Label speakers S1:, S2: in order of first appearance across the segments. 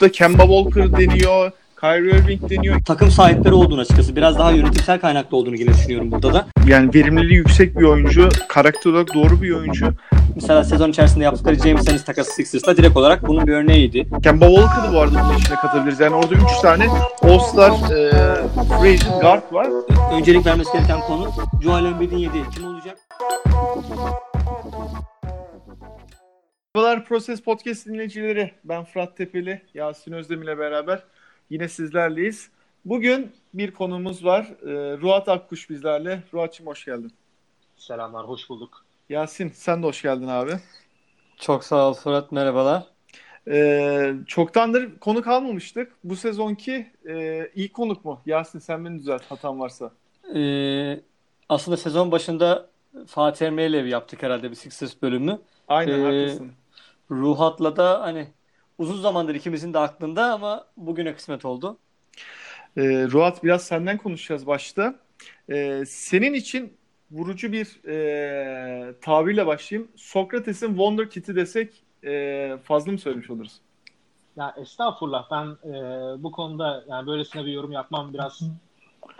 S1: da Kemba Walker deniyor. Kyrie Irving deniyor.
S2: Takım sahipleri olduğunu açıkçası. Biraz daha yönetimsel kaynaklı olduğunu yine düşünüyorum burada da.
S1: Yani verimliliği yüksek bir oyuncu. Karakter olarak doğru bir oyuncu.
S2: Mesela sezon içerisinde yaptıkları James Ennis takası Sixers'la direkt olarak bunun bir örneğiydi.
S1: Kemba Walker'ı bu arada bunun içine katabiliriz. Yani orada 3 tane All-Star e, free agent guard var.
S2: Öncelik vermesi gereken konu Joel Embiid'in yediği kim olacak?
S1: Merhabalar Proses Podcast dinleyicileri. Ben Fırat Tepeli, Yasin Özdemir ile beraber yine sizlerleyiz. Bugün bir konumuz var. Ee, Ruat Akkuş bizlerle. Ruat'cığım hoş geldin.
S3: Selamlar, hoş bulduk.
S1: Yasin sen de hoş geldin abi.
S2: Çok sağ ol Fırat, merhabalar.
S1: Ee, çoktandır konuk almamıştık. Bu sezonki e, ilk konuk mu? Yasin sen beni düzelt hatam varsa.
S2: Ee, aslında sezon başında Fatih Emre ile yaptık herhalde bir Sixers bölümü.
S1: Aynen
S2: Ee,
S1: haklısın.
S2: Ruhat'la da hani uzun zamandır ikimizin de aklında ama bugüne kısmet oldu.
S1: Ee, Ruat biraz senden konuşacağız başta. Ee, senin için vurucu bir e, tabirle başlayayım. Sokrates'in Wonder Kit'i desek e, fazla mı söylemiş oluruz?
S3: Ya estağfurullah ben e, bu konuda yani böylesine bir yorum yapmam biraz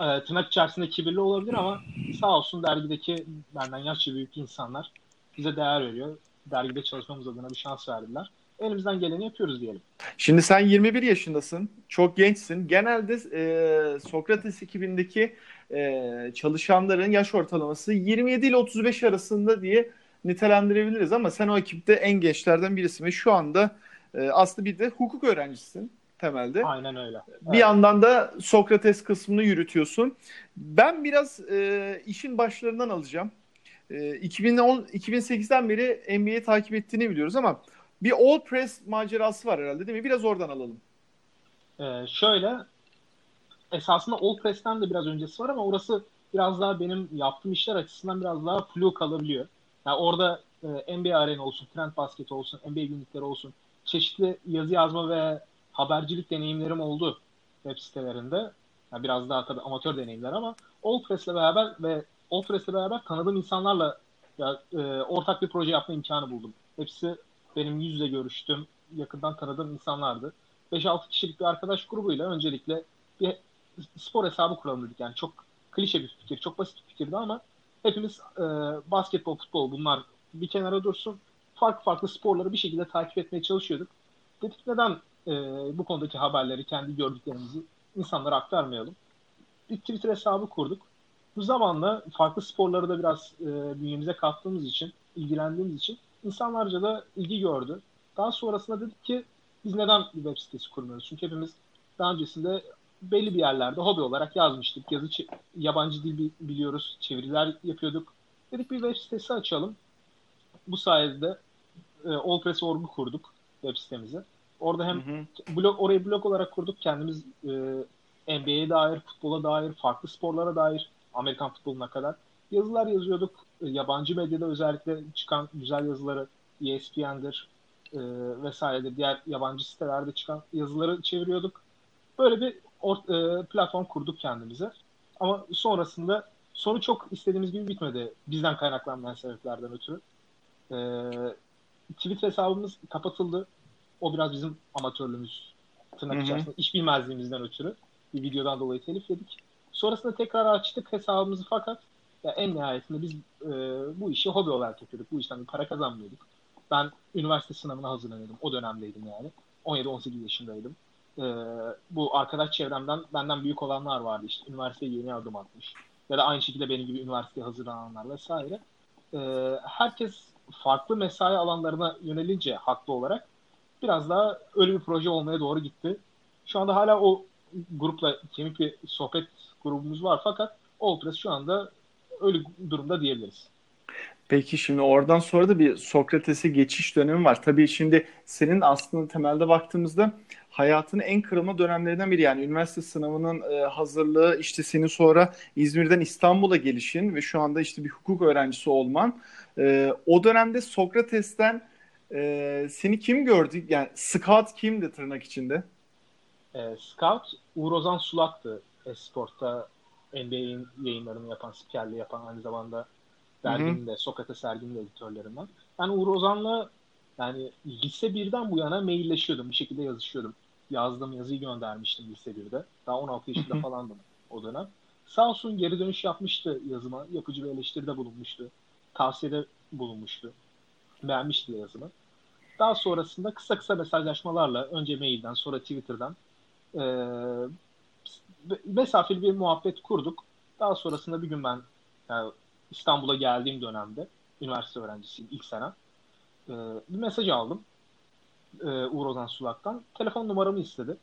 S3: e, tırnak içerisinde kibirli olabilir ama sağ olsun dergideki benden yaşça büyük insanlar bize değer veriyor. Dergide çalışmamız adına bir şans verdiler. Elimizden geleni yapıyoruz diyelim.
S1: Şimdi sen 21 yaşındasın. Çok gençsin. Genelde e, Sokrates ekibindeki e, çalışanların yaş ortalaması 27 ile 35 arasında diye nitelendirebiliriz ama sen o ekipte en gençlerden birisin ve şu anda e, aslında bir de hukuk öğrencisisin temelde.
S3: Aynen öyle.
S1: Bir yandan da Sokrates kısmını yürütüyorsun. Ben biraz e, işin başlarından alacağım. E, 2010 2008'den beri NBA'yi takip ettiğini biliyoruz ama bir All Press macerası var herhalde değil mi? Biraz oradan alalım.
S3: Ee, şöyle esasında All Press'ten de biraz öncesi var ama orası biraz daha benim yaptığım işler açısından biraz daha flu kalabiliyor. Yani orada e, NBA Arena olsun, Trend Basket olsun, NBA günlükleri olsun çeşitli yazı yazma ve habercilik deneyimlerim oldu web sitelerinde. Yani biraz daha tabii amatör deneyimler ama All Press'le beraber ve All Press'le beraber tanıdığım insanlarla ya, e, ortak bir proje yapma imkanı buldum. Hepsi benim yüzle görüştüğüm, yakından tanıdığım insanlardı. 5-6 kişilik bir arkadaş grubuyla öncelikle bir spor hesabı kuralım dedik. Yani çok klişe bir fikir, çok basit bir fikirdi ama hepimiz e, basketbol, futbol bunlar bir kenara dursun. Farklı farklı sporları bir şekilde takip etmeye çalışıyorduk. Dedik neden e, bu konudaki haberleri, kendi gördüklerimizi insanlara aktarmayalım. Bir Twitter hesabı kurduk. Bu zamanla farklı sporları da biraz e, bünyemize kattığımız için, ilgilendiğimiz için insanlarca da ilgi gördü. Daha sonrasında dedik ki biz neden bir web sitesi kurmuyoruz? Çünkü hepimiz daha öncesinde belli bir yerlerde hobi olarak yazmıştık. Yazı yabancı dil biliyoruz, çeviriler yapıyorduk. Dedik bir web sitesi açalım. Bu sayede e, allpress.org'u kurduk web sitemizi. Orada hem hı hı. blog orayı blog olarak kurduk. Kendimiz e, NBA'ye dair, futbola dair, farklı sporlara dair, Amerikan futboluna kadar yazılar yazıyorduk. E, yabancı medyada özellikle çıkan güzel yazıları ESPN'dir e, vesairedir. Diğer yabancı sitelerde çıkan yazıları çeviriyorduk. Böyle bir or- e, platform kurduk kendimize. Ama sonrasında sonu çok istediğimiz gibi bitmedi. Bizden kaynaklanan sebeplerden ötürü. E, Twitter hesabımız kapatıldı. O biraz bizim amatörlüğümüz tırnak içerisinde iş bilmezliğimizden ötürü. Bir videodan dolayı telif yedik. Sonrasında tekrar açtık hesabımızı fakat ya en nihayetinde biz e, bu işi hobi olarak yapıyorduk. Bu işten para kazanmıyorduk. Ben üniversite sınavına hazırlanıyordum. O dönemdeydim yani. 17-18 yaşındaydım. E, bu arkadaş çevremden benden büyük olanlar vardı işte. Üniversiteye yeni adım atmış. Ya da aynı şekilde benim gibi üniversiteye hazırlananlar vesaire. E, herkes farklı mesai alanlarına yönelince haklı olarak biraz daha öyle bir proje olmaya doğru gitti. Şu anda hala o grupla kemik bir sohbet grubumuz var fakat Ultras şu anda öyle durumda diyebiliriz.
S1: Peki şimdi oradan sonra da bir Sokrates'e geçiş dönemi var. Tabii şimdi senin aslında temelde baktığımızda hayatının en kırılma dönemlerinden biri. Yani üniversite sınavının e, hazırlığı, işte senin sonra İzmir'den İstanbul'a gelişin ve şu anda işte bir hukuk öğrencisi olman. E, o dönemde Sokrates'ten e, seni kim gördü? Yani scout kimdi tırnak içinde?
S3: E, scout Uğur Ozan Sulak'tı. Esport'ta NBA'in yayınlarını yapan, spikerliği yapan aynı zamanda derginin de, Sokrates serginin de editörlerinden. Ben Uğur Ozan'la yani lise birden bu yana mailleşiyordum. Bir şekilde yazışıyordum. yazdığım yazıyı göndermiştim lise 1'de. Daha 16 yaşında falandım o dönem. Sağ olsun geri dönüş yapmıştı yazıma. Yapıcı bir eleştiride bulunmuştu. Tavsiyede bulunmuştu. Beğenmişti yazımı. Daha sonrasında kısa kısa mesajlaşmalarla önce mailden sonra Twitter'dan e, mesafeli bir muhabbet kurduk. Daha sonrasında bir gün ben yani İstanbul'a geldiğim dönemde üniversite öğrencisiyim ilk sene. E, bir mesaj aldım e, Uğur Ozan Sulak'tan. Telefon numaramı istedi.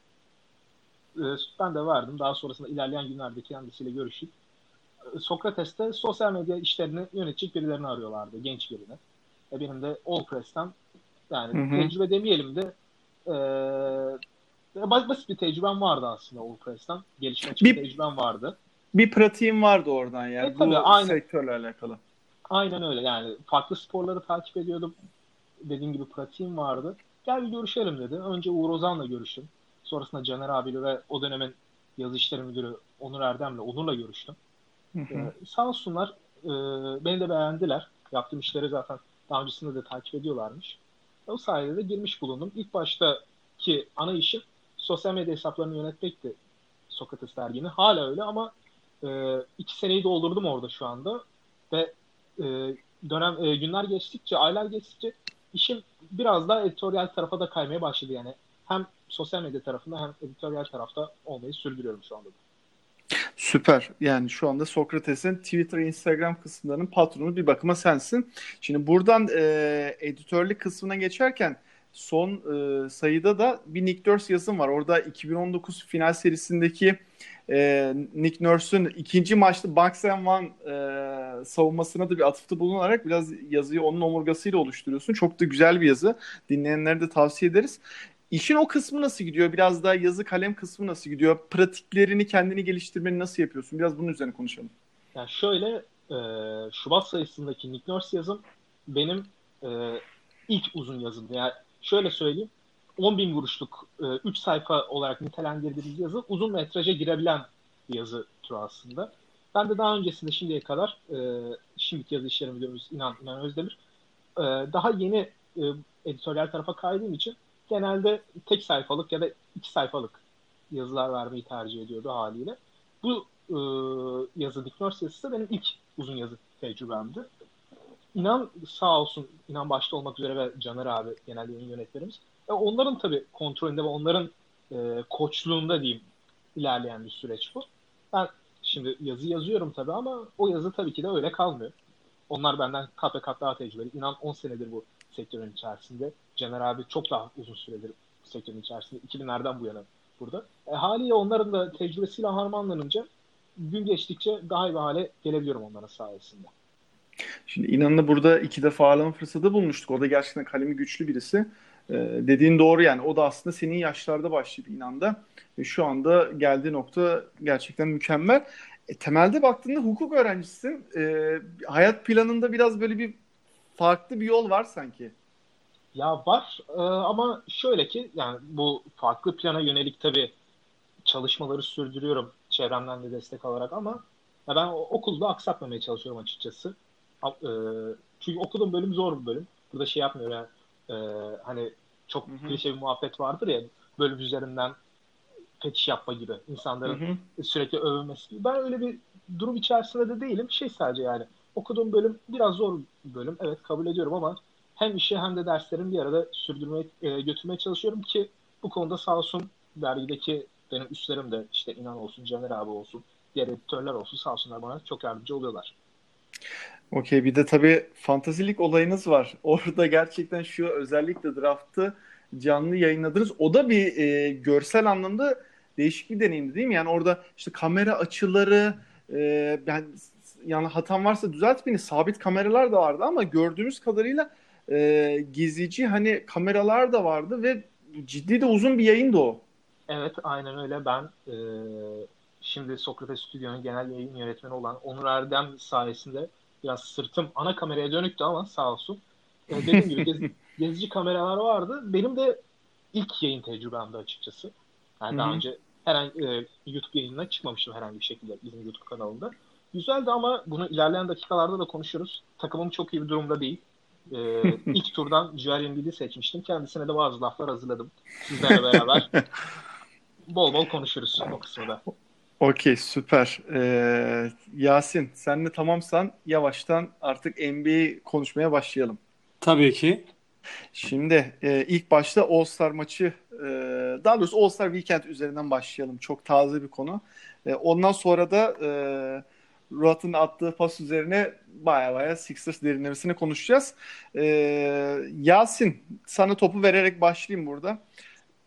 S3: E, ben de verdim. Daha sonrasında ilerleyen günlerde kendisiyle görüşüp e, Sokrates'te sosyal medya işlerini yönetecek birilerini arıyorlardı. Genç birini. E, benim de Allpress'ten yani hı hı. tecrübe demeyelim de e, basit bir tecrübem vardı aslında Allpress'ten. Gelişme bir, tecrübem vardı.
S1: Bir pratiğim vardı oradan yani. E, tabii, bu aynen, sektörle alakalı.
S3: Aynen öyle yani. Farklı sporları takip ediyordum. Dediğim gibi pratiğim vardı. Gel bir görüşelim dedi. Önce Uğur Ozan'la görüştüm. Sonrasında Caner abiyle ve o dönemin yazı işleri müdürü Onur Erdem'le, Onur'la görüştüm. Hı hı. Ee, sağ olsunlar. E, beni de beğendiler. Yaptığım işleri zaten daha öncesinde de takip ediyorlarmış. O sayede de girmiş bulundum. İlk baştaki ana işim sosyal medya hesaplarını yönetmekti Sokrates dergini. Hala öyle ama e, iki seneyi doldurdum orada şu anda. Ve e, dönem e, günler geçtikçe, aylar geçtikçe işim biraz daha editoryal tarafa da kaymaya başladı yani. Hem sosyal medya tarafında hem editoryal tarafta olmayı sürdürüyorum şu anda.
S1: Süper. Yani şu anda Sokrates'in Twitter, Instagram kısımlarının patronu bir bakıma sensin. Şimdi buradan e, editörlük kısmına geçerken son e, sayıda da bir Nick Nurse yazım var. Orada 2019 final serisindeki e, Nick Nurse'ün ikinci maçta Bucks and One e, savunmasına da bir atıfta bulunarak biraz yazıyı onun omurgasıyla oluşturuyorsun. Çok da güzel bir yazı. Dinleyenlere de tavsiye ederiz. İşin o kısmı nasıl gidiyor? Biraz daha yazı kalem kısmı nasıl gidiyor? Pratiklerini kendini geliştirmeni nasıl yapıyorsun? Biraz bunun üzerine konuşalım.
S3: Yani şöyle e, Şubat sayısındaki Nick Nurse yazım benim e, ilk uzun yazımdı. Yani şöyle söyleyeyim. 10 bin vuruşluk 3 e, sayfa olarak nitelendirdiğimiz yazı uzun metraja girebilen bir yazı türü aslında. Ben de daha öncesinde şimdiye kadar e, şimdiki yazı işleri müdürümüz İnan, İnan Özdemir e, daha yeni e, editoryal tarafa kaydığım için genelde tek sayfalık ya da iki sayfalık yazılar vermeyi tercih ediyordu haliyle. Bu e, yazı Dick yazısı benim ilk uzun yazı tecrübemdi. İnan sağ olsun, İnan başta olmak üzere ve Caner abi genel yayın yönetmenimiz. Onların tabii kontrolünde ve onların e, koçluğunda diyeyim ilerleyen bir süreç bu. Ben şimdi yazı yazıyorum tabii ama o yazı tabii ki de öyle kalmıyor. Onlar benden kat ve kat daha tecrübeli. İnan 10 senedir bu sektörün içerisinde. Caner abi çok daha uzun süredir sektörün içerisinde. 2000'lerden bu yana burada. E, haliyle onların da tecrübesiyle harmanlanınca gün geçtikçe daha iyi bir hale gelebiliyorum onların sayesinde.
S1: Şimdi İnan'la burada iki defa ağırlama fırsatı bulmuştuk. O da gerçekten kalemi güçlü birisi. Ee, dediğin doğru yani. O da aslında senin yaşlarda başladı İnan'da. Ve şu anda geldiği nokta gerçekten mükemmel. E, temelde baktığında hukuk öğrencisisin. E, hayat planında biraz böyle bir farklı bir yol var sanki.
S3: Ya var e, ama şöyle ki yani bu farklı plana yönelik tabii çalışmaları sürdürüyorum çevremden de destek alarak ama ya ben okulda aksatmamaya çalışıyorum açıkçası. E, çünkü okuduğum bölüm zor bir bölüm. Burada şey yapmıyor yani e, hani çok hı klişe bir muhabbet vardır ya bölüm üzerinden fetiş yapma gibi insanların hı hı. sürekli övülmesi gibi. Ben öyle bir durum içerisinde de değilim. Şey sadece yani okuduğum bölüm biraz zor bir bölüm. Evet kabul ediyorum ama hem işi hem de derslerimi bir arada sürdürmeye e, götürmeye çalışıyorum ki bu konuda sağ olsun dergideki benim üstlerim de işte inan olsun Caner abi olsun diğer editörler olsun sağ olsunlar bana çok yardımcı oluyorlar.
S1: Okey bir de tabii fantazilik olayınız var. Orada gerçekten şu özellikle draftı canlı yayınladınız. O da bir e, görsel anlamda değişik bir deneyimdi değil mi? Yani orada işte kamera açıları e, ben yani hatam varsa düzelt beni. Sabit kameralar da vardı ama gördüğümüz kadarıyla e, gezici hani kameralar da vardı ve ciddi de uzun bir yayındı o.
S3: Evet aynen öyle. Ben e, şimdi Sokrates Stüdyo'nun genel yayın yönetmeni olan Onur Erdem sayesinde biraz sırtım ana kameraya dönüktü ama sağ olsun. E, dediğim gibi gez, gezici kameralar vardı. Benim de ilk yayın tecrübemdi açıkçası. Yani daha önce herhangi e, YouTube yayınına çıkmamıştım herhangi bir şekilde bizim YouTube kanalında. Güzeldi ama bunu ilerleyen dakikalarda da konuşuruz. Takımım çok iyi bir durumda değil. Ee, ilk turdan Joel Embiid'i seçmiştim. Kendisine de bazı laflar hazırladım. Sizlerle beraber bol bol konuşuruz o kısmında.
S1: Okey süper. Ee, Yasin sen de tamamsan yavaştan artık NBA konuşmaya başlayalım.
S2: Tabii ki.
S1: Şimdi e, ilk başta All Star maçı e, daha doğrusu All Star Weekend üzerinden başlayalım. Çok taze bir konu. E, ondan sonra da e, Ruat'ın attığı pas üzerine baya baya Sixers derinlemesine konuşacağız. E, Yasin sana topu vererek başlayayım burada.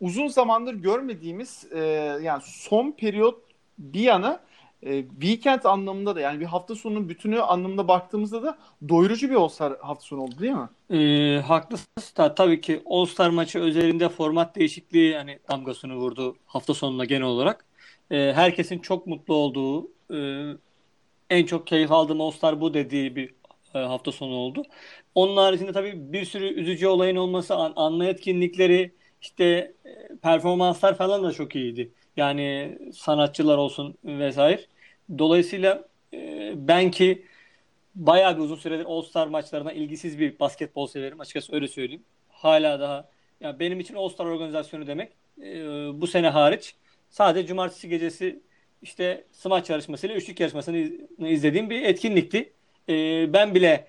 S1: Uzun zamandır görmediğimiz e, yani son periyot bir yana e, weekend anlamında da yani bir hafta sonunun bütünü anlamında baktığımızda da doyurucu bir All-Star hafta sonu oldu değil mi?
S2: E, haklısın. Tabii ki All-Star maçı özelinde format değişikliği yani damgasını vurdu hafta sonuna genel olarak. E, herkesin çok mutlu olduğu e, en çok keyif aldığım All-Star bu dediği bir e, hafta sonu oldu. Onun haricinde tabii bir sürü üzücü olayın olması, an, anma etkinlikleri, işte e, performanslar falan da çok iyiydi. Yani sanatçılar olsun vesaire. Dolayısıyla e, ben ki bayağı bir uzun süredir All-Star maçlarına ilgisiz bir basketbol severim. Açıkçası öyle söyleyeyim. Hala daha yani benim için All-Star organizasyonu demek e, bu sene hariç sadece cumartesi gecesi işte smaç yarışmasıyla üçlük yarışmasını izlediğim bir etkinlikti. E, ben bile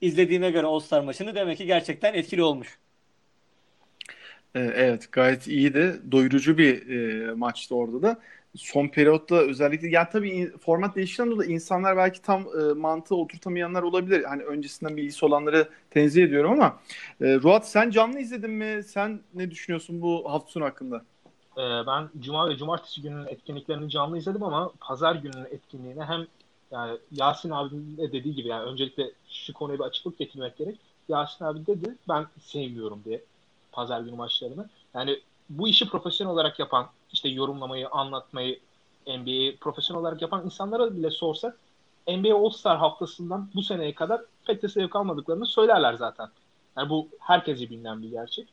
S2: izlediğime göre All-Star maçını demek ki gerçekten etkili olmuş.
S1: Ee, evet gayet iyiydi. Doyurucu bir e, maçtı orada da. Son periyotta özellikle yani tabii format değişikten dolayı insanlar belki tam e, mantığı oturtamayanlar olabilir. Hani öncesinden bilgisi olanları tenzih ediyorum ama e, Ruat sen canlı izledin mi? Sen ne düşünüyorsun bu hafta sonu hakkında?
S3: Ee, ben cuma ve cumartesi gününün etkinliklerini canlı izledim ama pazar gününün etkinliğine hem yani Yasin abinin de dediği gibi yani öncelikle şu konuya bir açıklık getirmek gerek. Yasin abi dedi ben sevmiyorum diye pazar günü maçlarını. Yani bu işi profesyonel olarak yapan, işte yorumlamayı, anlatmayı, NBA'yi profesyonel olarak yapan insanlara bile sorsak NBA All-Star haftasından bu seneye kadar pek de zevk almadıklarını söylerler zaten. Yani bu herkese bilinen bir gerçek.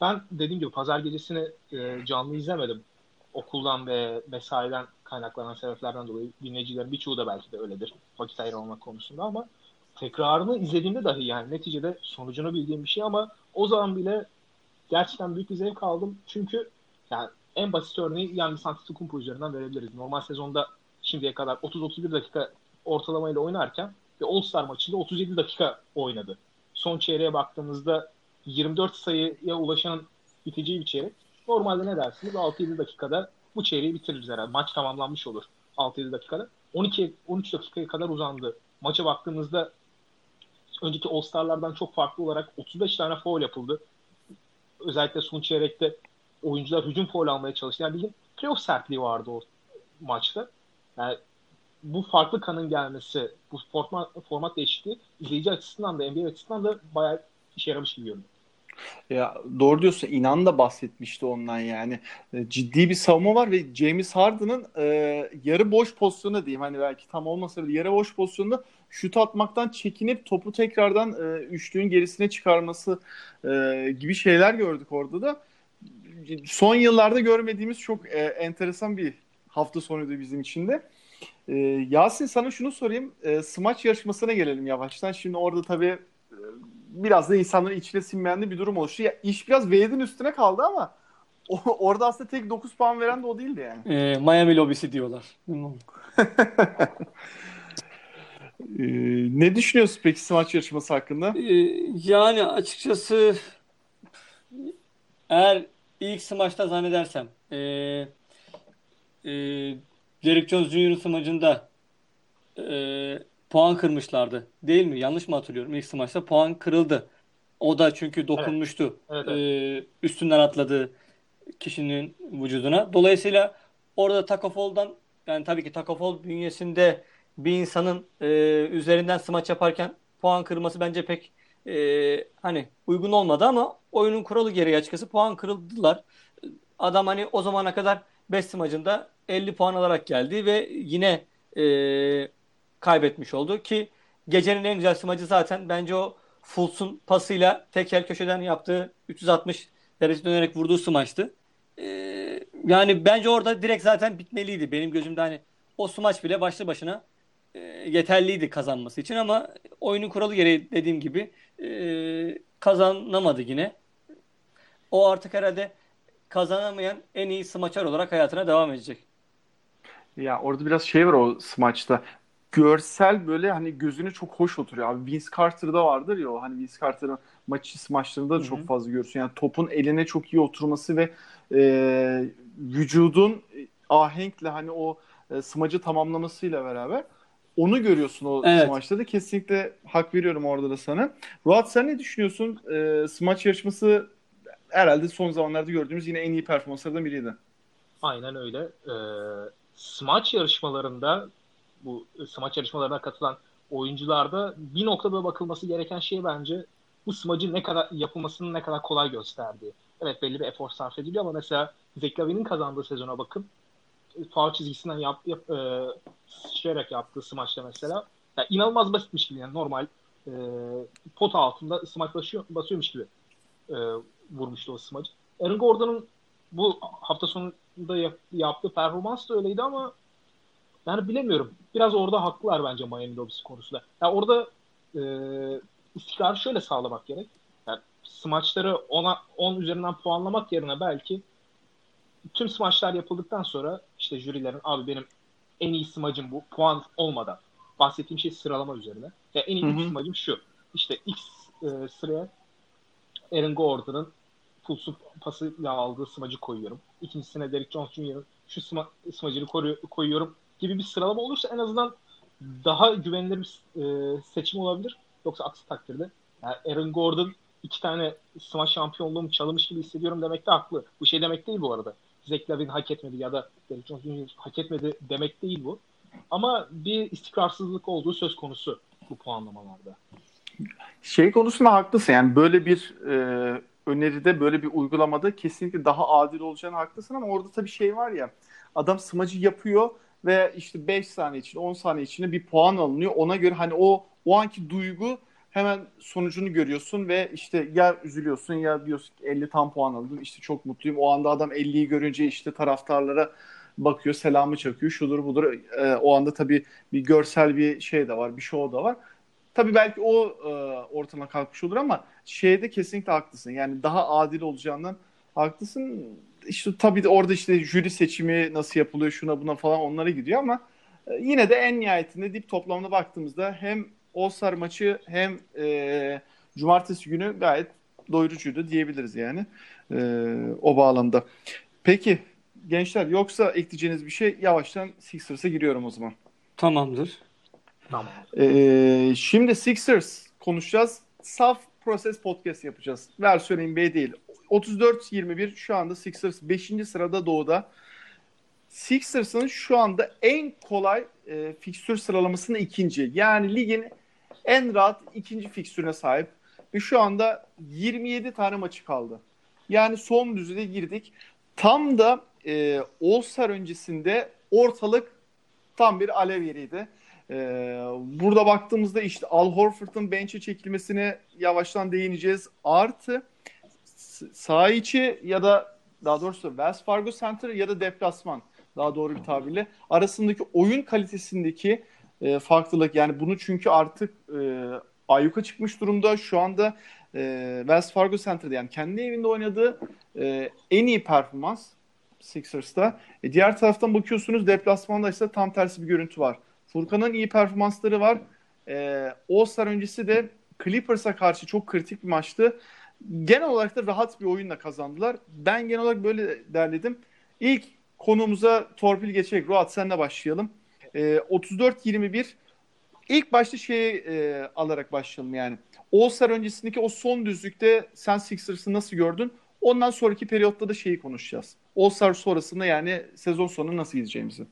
S3: Ben dediğim gibi pazar gecesini e, canlı izlemedim. Okuldan ve mesaiden kaynaklanan sebeplerden dolayı dinleyicilerin birçoğu da belki de öyledir. Vakit ayırmamak konusunda ama tekrarını izlediğimde dahi yani neticede sonucunu bildiğim bir şey ama o zaman bile gerçekten büyük bir zevk aldım. Çünkü yani en basit örneği yani Antetokounmpo üzerinden verebiliriz. Normal sezonda şimdiye kadar 30-31 dakika ortalamayla oynarken ve All-Star maçında 37 dakika oynadı. Son çeyreğe baktığımızda 24 sayıya ulaşan biteceği bir çeyrek. Normalde ne dersiniz? 6-7 dakikada bu çeyreği bitiririz herhalde. Maç tamamlanmış olur 6-7 dakikada. 12 13 dakikaya kadar uzandı. Maça baktığımızda önceki All-Star'lardan çok farklı olarak 35 tane foul yapıldı özellikle son çeyrekte oyuncular hücum foul almaya çalıştı. Yani bildiğin playoff sertliği vardı o maçta. Yani bu farklı kanın gelmesi, bu format, format değişikliği izleyici açısından da NBA açısından da bayağı işe yaramış gibi görünüyor.
S1: Ya doğru diyorsun. İnan da bahsetmişti ondan yani. E, ciddi bir savunma var ve James Harden'ın e, yarı boş pozisyonu diyeyim hani belki tam olmasa bile yarı boş pozisyonda şut atmaktan çekinip topu tekrardan e, üçlüğün gerisine çıkarması e, gibi şeyler gördük orada da. Son yıllarda görmediğimiz çok e, enteresan bir hafta sonuydu bizim için de. E, Yasin sana şunu sorayım. E, smaç yarışmasına gelelim yavaştan. Şimdi orada tabii e, biraz da insanların içine sinmeyen de bir durum oluştu. Ya, iş biraz Wade'in üstüne kaldı ama o, orada aslında tek 9 puan veren de o değildi yani.
S2: E, Miami lobisi diyorlar.
S1: Ee, ne düşünüyorsun peki smaç yarışması hakkında?
S2: Ee, yani açıkçası eğer ilk smaçta zannedersem e, e, Derek Jones Jr. smacında e, puan kırmışlardı. Değil mi? Yanlış mı hatırlıyorum? İlk smaçta puan kırıldı. O da çünkü dokunmuştu. Evet. Evet, evet. E, üstünden atladığı kişinin vücuduna. Dolayısıyla orada Takafol'dan yani tabii ki Takafol bünyesinde bir insanın e, üzerinden smaç yaparken puan kırması bence pek e, hani uygun olmadı ama oyunun kuralı gereği açıkçası puan kırıldılar. Adam hani o zamana kadar 5 smacında 50 puan alarak geldi ve yine e, kaybetmiş oldu ki gecenin en güzel smacı zaten bence o Fultz'un pasıyla tekel köşeden yaptığı 360 derece dönerek vurduğu smaçtı. E, yani bence orada direkt zaten bitmeliydi. Benim gözümde hani o smaç bile başlı başına e, yeterliydi kazanması için ama oyunun kuralı gereği dediğim gibi e, kazanamadı yine. O artık herhalde kazanamayan en iyi smaçar olarak hayatına devam edecek.
S1: Ya orada biraz şey var o smaçta. Görsel böyle hani gözüne çok hoş oturuyor. Abi Vince Carter'da vardır ya o hani Vince Carter'ın maçı smaçlarında da çok fazla görürsün. Yani topun eline çok iyi oturması ve e, vücudun ahenkle hani o e, smacı tamamlamasıyla beraber onu görüyorsun o
S2: Evet.
S1: smaçta da. Kesinlikle hak veriyorum orada da sana. Ruat sen ne düşünüyorsun? E, smaç yarışması herhalde son zamanlarda gördüğümüz yine en iyi performanslardan biriydi.
S3: Aynen öyle. Ee, smaç yarışmalarında bu smaç yarışmalarına katılan oyuncularda bir noktada bakılması gereken şey bence bu smacı ne kadar yapılmasının ne kadar kolay gösterdiği. Evet belli bir efor sarf ediliyor ama mesela Zach Lavin'in kazandığı sezona bakın. Faul çizgisinden yap, yap, e, sıçrayarak yaptığı smaçta mesela ya inanılmaz basitmiş gibi yani normal e, pot altında smaç basıyor, basıyormuş gibi e, vurmuştu o smacı. Aaron Gordon'un bu hafta sonunda yap- yaptığı performans da öyleydi ama yani bilemiyorum. Biraz orada haklılar bence Miami Dolphins konusunda. Ya orada e, istikrarı şöyle sağlamak gerek. Yani smaçları 10'a 10 üzerinden puanlamak yerine belki tüm smaçlar yapıldıktan sonra işte jürilerin abi benim en iyi smacım bu puan olmadan bahsettiğim şey sıralama üzerine. Ya en iyi smacım şu. İşte X e, sıraya Aaron Gordon'ın pulsu pasıyla aldığı smacı koyuyorum. İkincisine Derrick Jones Jr.'ın şu sma, smacını koyuyorum gibi bir sıralama olursa en azından daha güvenilir bir e, seçim olabilir. Yoksa aksi takdirde yani Aaron Gordon iki tane smaç şampiyonluğumu çalmış gibi hissediyorum demekte haklı. Bu şey demek değil bu arada. Zach Lavin hak etmedi ya da Derrick Jones hak etmedi demek değil bu. Ama bir istikrarsızlık olduğu söz konusu bu puanlamalarda.
S1: Şey konusunda haklısın. Yani böyle bir e, öneride, böyle bir uygulamada kesinlikle daha adil olacağını haklısın ama orada tabii şey var ya. Adam smacı yapıyor ve işte 5 saniye içinde, 10 saniye içinde bir puan alınıyor. Ona göre hani o o anki duygu hemen sonucunu görüyorsun ve işte ya üzülüyorsun ya diyorsun ki 50 tam puan aldım. İşte çok mutluyum. O anda adam 50'yi görünce işte taraftarlara bakıyor, selamı çakıyor, şudur budur. E, o anda tabii bir görsel bir şey de var, bir show da var. Tabii belki o e, ortama kalkmış olur ama şeyde kesinlikle haklısın. Yani daha adil olacağından haklısın. İşte tabii de orada işte jüri seçimi nasıl yapılıyor şuna buna falan onlara gidiyor ama e, yine de en nihayetinde dip toplamına baktığımızda hem All-Star maçı hem e, cumartesi günü gayet doyurucuydu diyebiliriz yani e, o bağlamda. Peki gençler yoksa ekleyeceğiniz bir şey yavaştan Sixers'a giriyorum o zaman.
S2: Tamamdır.
S3: Tamam.
S1: Ee, şimdi Sixers konuşacağız. Saf Proses Podcast yapacağız. Versiyon NBA değil. 34-21 şu anda Sixers 5. sırada doğuda. Sixers'ın şu anda en kolay e, fikstür sıralamasının ikinci. Yani ligin en rahat ikinci fikstürüne sahip. Ve şu anda 27 tane maçı kaldı. Yani son düzlüğe girdik. Tam da e, All-Star öncesinde ortalık tam bir alev yeriydi. Ee, burada baktığımızda işte Al Horford'un bench'e çekilmesine yavaştan değineceğiz. Artı saha içi ya da daha doğrusu Wells Fargo Center ya da deplasman daha doğru bir tabirle arasındaki oyun kalitesindeki e, farklılık yani bunu çünkü artık e, ayyuka çıkmış durumda. Şu anda e, Wells Fargo Center'da yani kendi evinde oynadığı e, en iyi performans Sixers'ta. E, diğer taraftan bakıyorsunuz deplasmanda ise tam tersi bir görüntü var. Furkan'ın iyi performansları var. Ee, All-Star öncesi de Clippers'a karşı çok kritik bir maçtı. Genel olarak da rahat bir oyunla kazandılar. Ben genel olarak böyle derledim. İlk konumuza torpil geçerek Ruat senle başlayalım. Ee, 34-21 ilk başta şeyi e, alarak başlayalım yani. All-Star öncesindeki o son düzlükte sen Sixers'ı nasıl gördün? Ondan sonraki periyotta da şeyi konuşacağız. All-Star sonrasında yani sezon sonu nasıl gideceğimizi.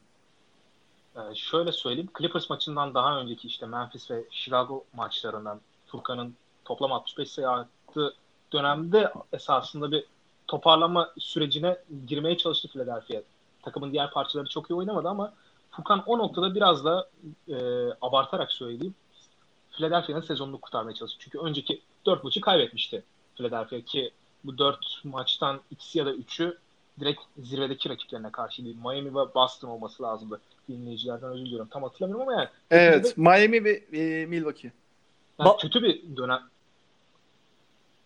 S3: Ee, şöyle söyleyeyim. Clippers maçından daha önceki işte Memphis ve Chicago maçlarından Furkan'ın toplam 65 sayı attığı dönemde esasında bir toparlama sürecine girmeye çalıştı Philadelphia. Takımın diğer parçaları çok iyi oynamadı ama Furkan o noktada biraz da e, abartarak söyleyeyim. Philadelphia'nın sezonunu kurtarmaya çalıştı. Çünkü önceki 4 maçı kaybetmişti Philadelphia ki bu 4 maçtan ikisi ya da 3'ü direkt zirvedeki rakiplerine karşı değil. Miami ve Boston olması lazımdı. Dinleyicilerden özür diliyorum. Tam hatırlamıyorum ama yani.
S1: Evet.
S3: de,
S1: Miami ve e, Milwaukee.
S3: yani
S2: Ba-
S3: kötü bir dönem.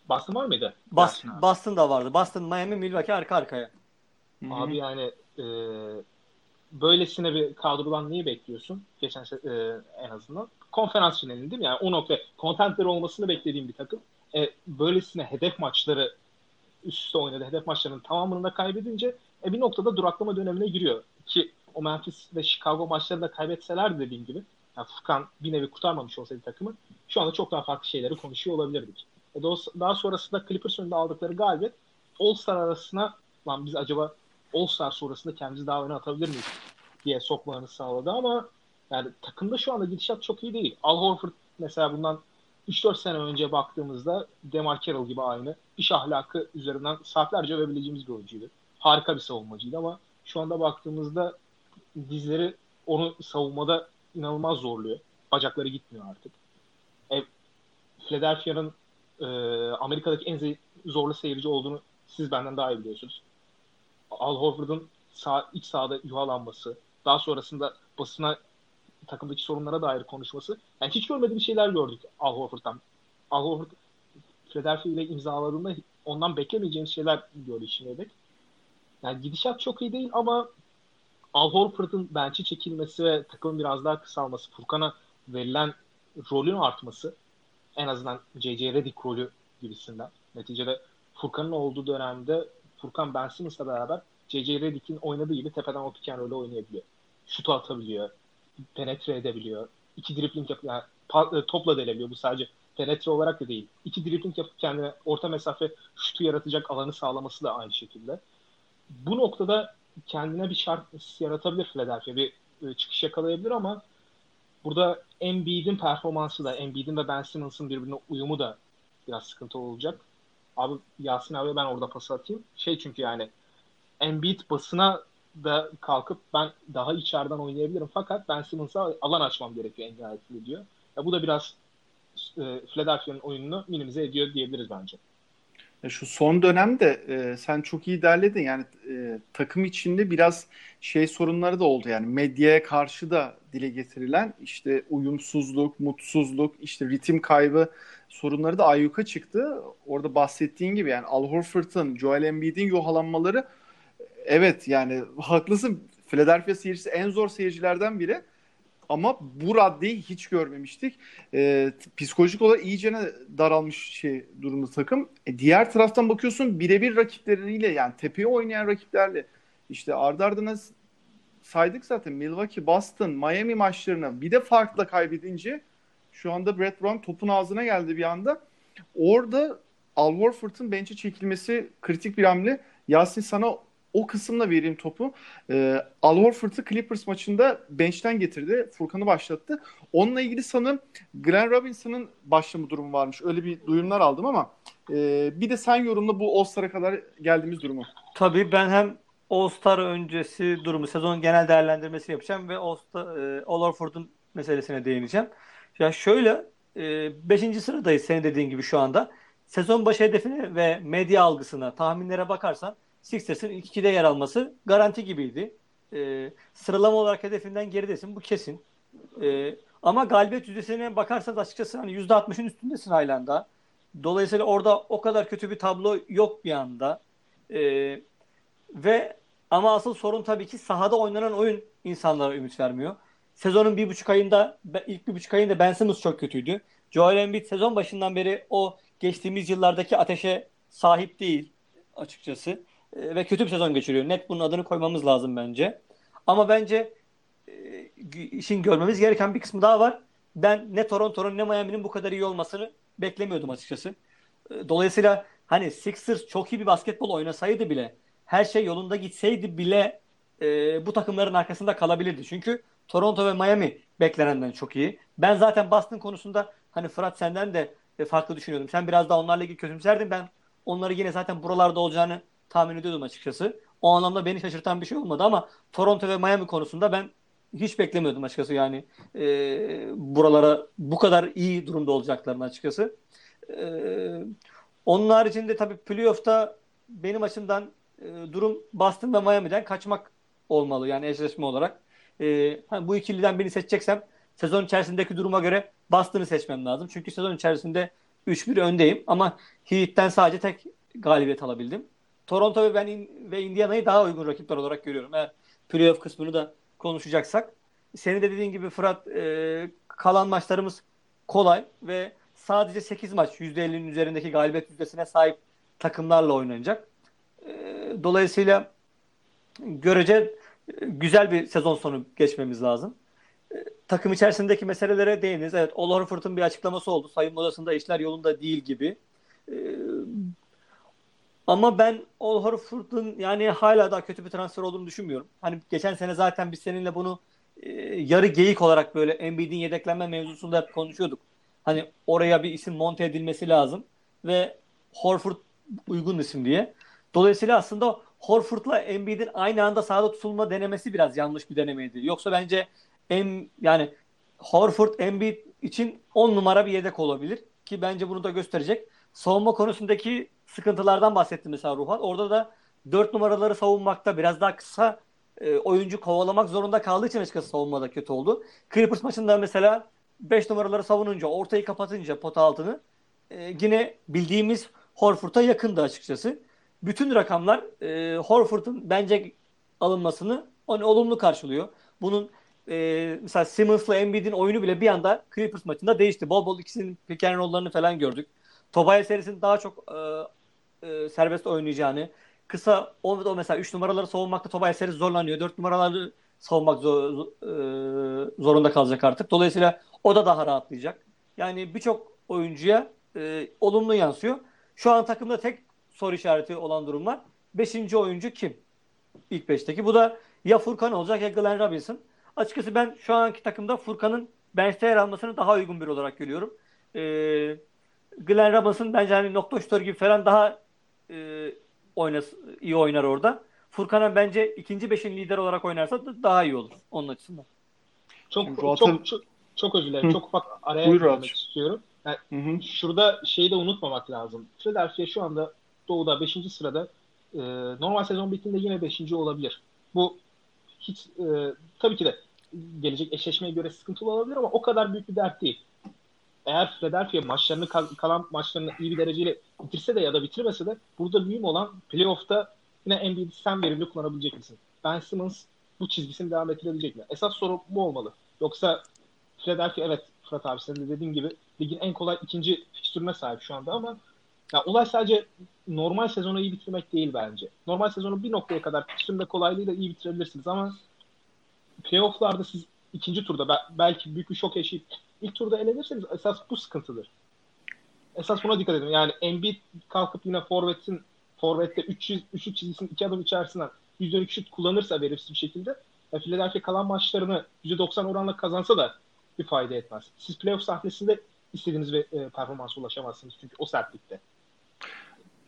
S3: Boston var mıydı?
S2: Boston. Boston da vardı. Boston, Miami, Milwaukee arka arkaya.
S1: Hı-hı.
S3: Abi yani e, böylesine bir kadrodan niye bekliyorsun? Geçen e, en azından. Konferans finalinde değil mi? Yani o nokta contender olmasını beklediğim bir takım. E, böylesine hedef maçları üst üste oynadı. Hedef maçlarının tamamını da kaybedince e, bir noktada duraklama dönemine giriyor. Ki o Memphis ve Chicago maçlarını da kaybetseler dediğim gibi yani Furkan bir nevi kurtarmamış olsaydı takımı şu anda çok daha farklı şeyleri konuşuyor olabilirdik. E, daha- sonrasında Clippers önünde aldıkları galibiyet All-Star arasına lan biz acaba All-Star sonrasında kendimizi daha öne atabilir miyiz diye sokmalarını sağladı ama yani takımda şu anda gidişat çok iyi değil. Al Horford mesela bundan 3-4 sene önce baktığımızda Demar Carroll gibi aynı iş ahlakı üzerinden saatlerce övebileceğimiz bir oyuncuydu. Harika bir savunmacıydı ama şu anda baktığımızda dizleri onu savunmada inanılmaz zorluyor. Bacakları gitmiyor artık. E, Philadelphia'nın e, Amerika'daki en zorlu seyirci olduğunu siz benden daha iyi biliyorsunuz. Al Horford'un sağ, iç sahada yuhalanması, daha sonrasında basına takımdaki sorunlara dair konuşması. Yani hiç görmediğim şeyler gördük Al Horford'dan. Al Horford Philadelphia ile imzaladığında ondan beklemeyeceğimiz şeyler gördük şimdiye dek. Yani gidişat çok iyi değil ama Al Horford'un bench'e çekilmesi ve takımın biraz daha kısalması, Furkan'a verilen rolün artması en azından J.J. Redick rolü gibisinden. Neticede Furkan'ın olduğu dönemde Furkan Ben Simmons'la beraber J.J. Redick'in oynadığı gibi tepeden o pick and roll'ü oynayabiliyor. Şutu atabiliyor. Penetre edebiliyor. İki dribbling yap yani e, topla delebiliyor. Bu sadece penetre olarak da değil. İki dribbling yapıp kendine orta mesafe şutu yaratacak alanı sağlaması da aynı şekilde. Bu noktada kendine bir şart yaratabilir Philadelphia. Bir e, çıkış yakalayabilir ama burada Embiid'in performansı da Embiid'in ve Ben Simmons'ın birbirine uyumu da biraz sıkıntı olacak. Abi Yasin abi ben orada pas atayım. Şey çünkü yani Embiid basına da kalkıp ben daha içeriden oynayabilirim fakat Ben Simmons'a alan açmam gerekiyor en nihayetinde diyor. Ya bu da biraz e, Philadelphia'nın oyununu minimize ediyor diyebiliriz bence.
S1: Ya Şu son dönemde e, sen çok iyi derledin yani e, takım içinde biraz şey sorunları da oldu yani medyaya karşı da dile getirilen işte uyumsuzluk, mutsuzluk, işte ritim kaybı sorunları da ayyuka çıktı. Orada bahsettiğin gibi yani Al Horford'un, Joel Embiid'in yuhalanmaları evet yani haklısın Philadelphia seyircisi en zor seyircilerden biri. Ama bu raddeyi hiç görmemiştik. Ee, psikolojik olarak iyicene daralmış şey durumda takım. E, diğer taraftan bakıyorsun birebir rakipleriyle yani tepeye oynayan rakiplerle işte ardı ardına saydık zaten Milwaukee, Boston, Miami maçlarını bir de farkla kaybedince şu anda Brett Brown topun ağzına geldi bir anda. Orada Al Horford'un bench'e çekilmesi kritik bir hamle. Yasin sana o kısımla vereyim topu. Ee, Al Horford'u Clippers maçında bench'ten getirdi. Furkan'ı başlattı. Onunla ilgili sanırım Glenn Robinson'ın başlama durumu varmış. Öyle bir duyumlar aldım ama e, bir de sen yorumla bu All-Star'a kadar geldiğimiz durumu.
S2: Tabii ben hem All-Star öncesi durumu, sezon genel değerlendirmesi yapacağım ve All-Star, e, All Horford'un meselesine değineceğim. Ya şöyle 5. E, sıradayız senin dediğin gibi şu anda. Sezon başı hedefine ve medya algısına, tahminlere bakarsan Sixers'ın ilk ikide yer alması garanti gibiydi. E, sıralama olarak hedefinden geridesin bu kesin. E, ama galibiyet yüzdesine bakarsanız açıkçası hani %60'ın üstündesin halen daha. Dolayısıyla orada o kadar kötü bir tablo yok bir anda. E, ve ama asıl sorun tabii ki sahada oynanan oyun insanlara ümit vermiyor. Sezonun bir buçuk ayında ilk bir buçuk ayında Ben Simmons çok kötüydü. Joel Embiid sezon başından beri o geçtiğimiz yıllardaki ateşe sahip değil açıkçası. E, ve kötü bir sezon geçiriyor. Net bunun adını koymamız lazım bence. Ama bence e, işin görmemiz gereken bir kısmı daha var. Ben ne Toronto'nun ne Miami'nin bu kadar iyi olmasını beklemiyordum açıkçası. E, dolayısıyla hani Sixers çok iyi bir basketbol oynasaydı bile her şey yolunda gitseydi bile e, bu takımların arkasında kalabilirdi. Çünkü Toronto ve Miami beklenenden çok iyi. Ben zaten Boston konusunda hani Fırat senden de e, farklı düşünüyordum. Sen biraz daha onlarla ilgili kötümserdin. Ben onları yine zaten buralarda olacağını tahmin ediyordum açıkçası. O anlamda beni şaşırtan bir şey olmadı ama Toronto ve Miami konusunda ben hiç beklemiyordum açıkçası yani e, buralara bu kadar iyi durumda olacaklarını açıkçası. E, onun haricinde tabii playoff'ta benim açımdan e, durum Boston ve Miami'den kaçmak olmalı yani eşleşme olarak. E, bu ikiliden birini seçeceksem sezon içerisindeki duruma göre Boston'ı seçmem lazım. Çünkü sezon içerisinde 3-1 öndeyim ama Heat'ten sadece tek galibiyet alabildim. Toronto ve ben ve Indiana'yı daha uygun rakipler olarak görüyorum. Eğer playoff kısmını da konuşacaksak. Senin de dediğin gibi Fırat e, kalan maçlarımız kolay ve sadece 8 maç %50'nin üzerindeki galibiyet yüzdesine sahip takımlarla oynanacak. E, dolayısıyla görece güzel bir sezon sonu geçmemiz lazım. E, takım içerisindeki meselelere değiniz. Evet, Ol Horford'un bir açıklaması oldu. Sayın odasında işler yolunda değil gibi. E, ama ben Ol Horford'un yani hala daha kötü bir transfer olduğunu düşünmüyorum. Hani geçen sene zaten biz seninle bunu e, yarı geyik olarak böyle Embiid'in yedeklenme mevzusunda hep konuşuyorduk. Hani oraya bir isim monte edilmesi lazım ve Horford uygun isim diye. Dolayısıyla aslında Horford'la Embiid'in aynı anda sahada tutulma denemesi biraz yanlış bir denemeydi. Yoksa bence em, yani Horford Embiid için 10 numara bir yedek olabilir ki bence bunu da gösterecek. Savunma konusundaki sıkıntılardan bahsetti mesela Ruhan. Orada da 4 numaraları savunmakta biraz daha kısa e, oyuncu kovalamak zorunda kaldığı için açıkçası savunmada kötü oldu. Clippers maçında mesela 5 numaraları savununca, ortayı kapatınca pot altını e, yine bildiğimiz Horford'a yakındı açıkçası. Bütün rakamlar e, Horford'un bence alınmasını hani olumlu karşılıyor. Bunun e, mesela Simmons'la Embiid'in oyunu bile bir anda Clippers maçında değişti. Bol bol ikisinin pick and roll'larını falan gördük. Tobias serisinin daha çok e, e, serbest oynayacağını, kısa o, o mesela 3 numaraları savunmakta Tobias Harris zorlanıyor. 4 numaraları savunmak zor, e, zorunda kalacak artık. Dolayısıyla o da daha rahatlayacak. Yani birçok oyuncuya e, olumlu yansıyor. Şu an takımda tek soru işareti olan durum var. Beşinci oyuncu kim? İlk beşteki. Bu da ya Furkan olacak ya Glenn Robinson. Açıkçası ben şu anki takımda Furkan'ın bench'te yer almasını daha uygun bir olarak görüyorum. Ee, Glenn Robinson bence hani nokta şutör gibi falan daha e, oynas, iyi oynar orada. Furkan'a bence ikinci beşin lider olarak oynarsa da daha iyi olur onun açısından.
S3: Çok çok, çok çok çok özür dilerim. Çok ufak araya girmek istiyorum. Yani hı hı. Şurada şeyi de unutmamak lazım. Philadelphia şu anda Doğu'da 5. sırada e, normal sezon bittiğinde yine 5. olabilir. Bu hiç e, tabii ki de gelecek eşleşmeye göre sıkıntılı olabilir ama o kadar büyük bir dert değil eğer Philadelphia maçlarını kalan maçlarını iyi bir dereceyle bitirse de ya da bitirmese de burada mühim olan playoff'ta yine Embiid'i sen verimli kullanabilecek misin? Ben Simmons bu çizgisini devam ettirebilecek mi? Esas soru bu olmalı. Yoksa Philadelphia evet Fırat abi senin de dediğin gibi ligin en kolay ikinci fikstürüne sahip şu anda ama ya olay sadece normal sezonu iyi bitirmek değil bence. Normal sezonu bir noktaya kadar fikstüründe kolaylığıyla iyi bitirebilirsiniz ama playoff'larda siz ikinci turda belki büyük bir şok yaşayıp ilk turda elenirseniz esas bu sıkıntıdır. Esas buna dikkat edin. Yani Embiid kalkıp yine forvetin forvette 300 üçlü çizgisinin iki adım içerisinden %12 şut kullanırsa verimsiz bir şekilde e, Philadelphia kalan maçlarını %90 oranla kazansa da bir fayda etmez. Siz playoff sahnesinde istediğiniz bir e, performansa ulaşamazsınız çünkü o sertlikte.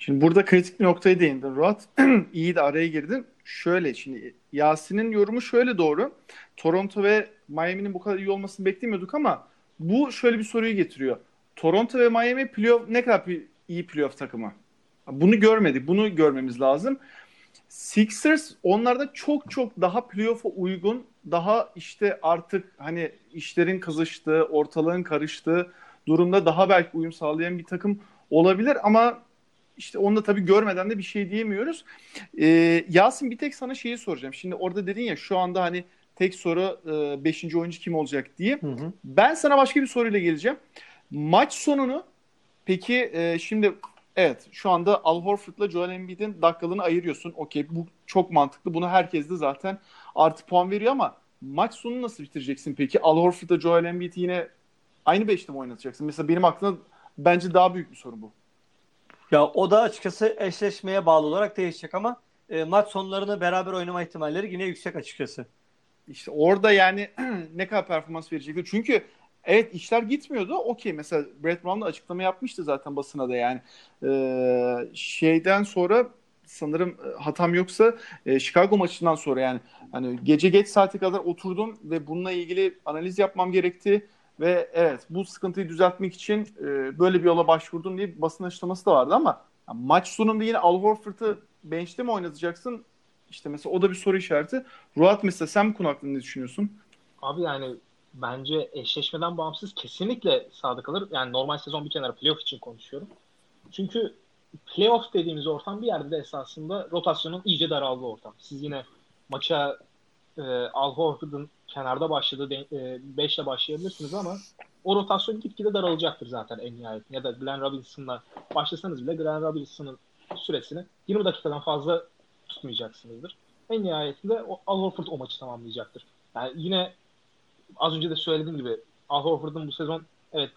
S1: Şimdi burada kritik bir noktaya değindin Ruat. İyi de araya girdin. Şöyle şimdi Yasin'in yorumu şöyle doğru. Toronto ve Miami'nin bu kadar iyi olmasını beklemiyorduk ama bu şöyle bir soruyu getiriyor. Toronto ve Miami playoff ne kadar iyi playoff takımı? Bunu görmedik. Bunu görmemiz lazım. Sixers onlarda çok çok daha playoff'a uygun, daha işte artık hani işlerin kızıştığı, ortalığın karıştığı durumda daha belki uyum sağlayan bir takım olabilir ama işte onu da tabii görmeden de bir şey diyemiyoruz. Ee, Yasin bir tek sana şeyi soracağım. Şimdi orada dedin ya şu anda hani tek soru 5. E, oyuncu kim olacak diye. Hı hı. Ben sana başka bir soruyla geleceğim. Maç sonunu peki e, şimdi evet şu anda Al Horford'la Joel Embiid'in dakikalığını ayırıyorsun. Okey bu çok mantıklı. Bunu herkes de zaten artı puan veriyor ama maç sonunu nasıl bitireceksin peki? Al Horford'la Joel Embiid'i yine aynı beşte mi oynatacaksın? Mesela benim aklımda bence daha büyük bir sorun bu.
S2: Ya o da açıkçası eşleşmeye bağlı olarak değişecek ama e, maç sonlarını beraber oynama ihtimalleri yine yüksek açıkçası.
S1: İşte orada yani ne kadar performans verecekler. Çünkü evet işler gitmiyordu. Okey mesela Brett Brown da açıklama yapmıştı zaten basına da yani. Ee, şeyden sonra sanırım e, hatam yoksa e, Chicago maçından sonra yani hani gece geç saate kadar oturdum ve bununla ilgili analiz yapmam gerekti ve evet bu sıkıntıyı düzeltmek için e, böyle bir yola başvurdum diye basın açıklaması da vardı ama yani maç sonunda yine Al Horford'u bench'te mi oynatacaksın? İşte mesela o da bir soru işareti. Ruat mesela sen bu konu hakkında ne düşünüyorsun?
S3: Abi yani bence eşleşmeden bağımsız kesinlikle sağda kalır. Yani normal sezon bir kenara playoff için konuşuyorum. Çünkü playoff dediğimiz ortam bir yerde de esasında rotasyonun iyice daraldığı ortam. Siz yine maça e, Al Horford'un kenarda başladığı 5 ile başlayabilirsiniz ama o rotasyon gitgide daralacaktır zaten en nihayet. Ya da Glenn Robinson'la başlasanız bile Glenn Robinson'ın süresini 20 dakikadan fazla tutmayacaksınızdır. En nihayetinde Al Horford o maçı tamamlayacaktır. Yani yine az önce de söylediğim gibi Al Horford'un bu sezon evet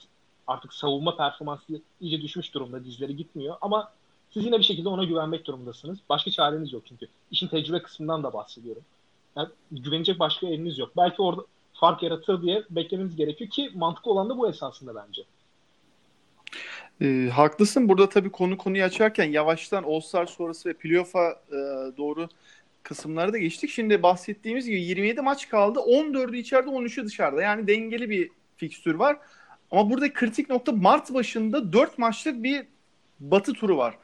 S3: artık savunma performansı iyice düşmüş durumda. Dizleri gitmiyor ama siz yine bir şekilde ona güvenmek durumundasınız. Başka çareniz yok çünkü. İşin tecrübe kısmından da bahsediyorum. Yani güvenecek başka eliniz yok. Belki orada fark yaratır diye beklemeniz gerekiyor ki mantıklı olan da bu esasında bence.
S1: E, haklısın. Burada tabii konu konuyu açarken yavaştan All-Star sonrası ve playoff'a e, doğru kısımları da geçtik. Şimdi bahsettiğimiz gibi 27 maç kaldı. 14'ü içeride 13'ü dışarıda. Yani dengeli bir fikstür var. Ama burada kritik nokta Mart başında 4 maçlık bir batı turu var.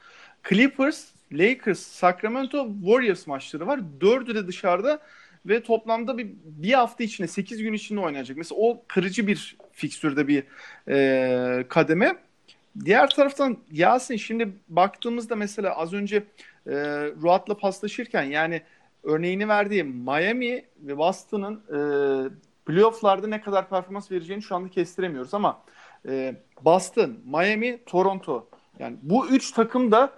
S1: Clippers, Lakers, Sacramento, Warriors maçları var. Dördü de dışarıda ve toplamda bir, bir hafta içinde 8 gün içinde oynayacak. Mesela o kırıcı bir fikstürde bir e, kademe. Diğer taraftan Yasin şimdi baktığımızda mesela az önce e, Ruat'la paslaşırken yani örneğini verdiği Miami ve Boston'ın e, playofflarda ne kadar performans vereceğini şu anda kestiremiyoruz ama e, Boston, Miami, Toronto yani bu üç takım da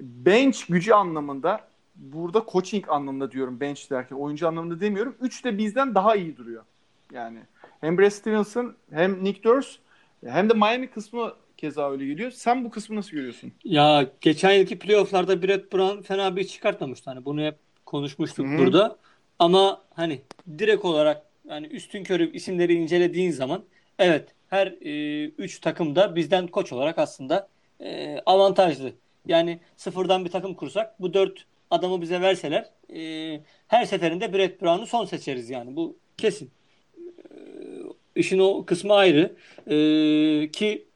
S1: bench gücü anlamında burada coaching anlamında diyorum bench derken oyuncu anlamında demiyorum. Üç de bizden daha iyi duruyor. Yani hem Brad Stevenson hem Nick Nurse hem de Miami kısmı keza öyle geliyor. Sen bu kısmı nasıl görüyorsun?
S2: Ya geçen yılki playofflarda Brett Brown fena bir çıkartmamıştı. Hani bunu hep konuşmuştuk Hı-hı. burada. Ama hani direkt olarak yani üstün körü isimleri incelediğin zaman evet her e, üç takım da bizden koç olarak aslında e, avantajlı. Yani sıfırdan bir takım kursak bu dört adamı bize verseler e, her seferinde Brett Brown'u son seçeriz yani. Bu kesin. E, işin o kısmı ayrı. E, ki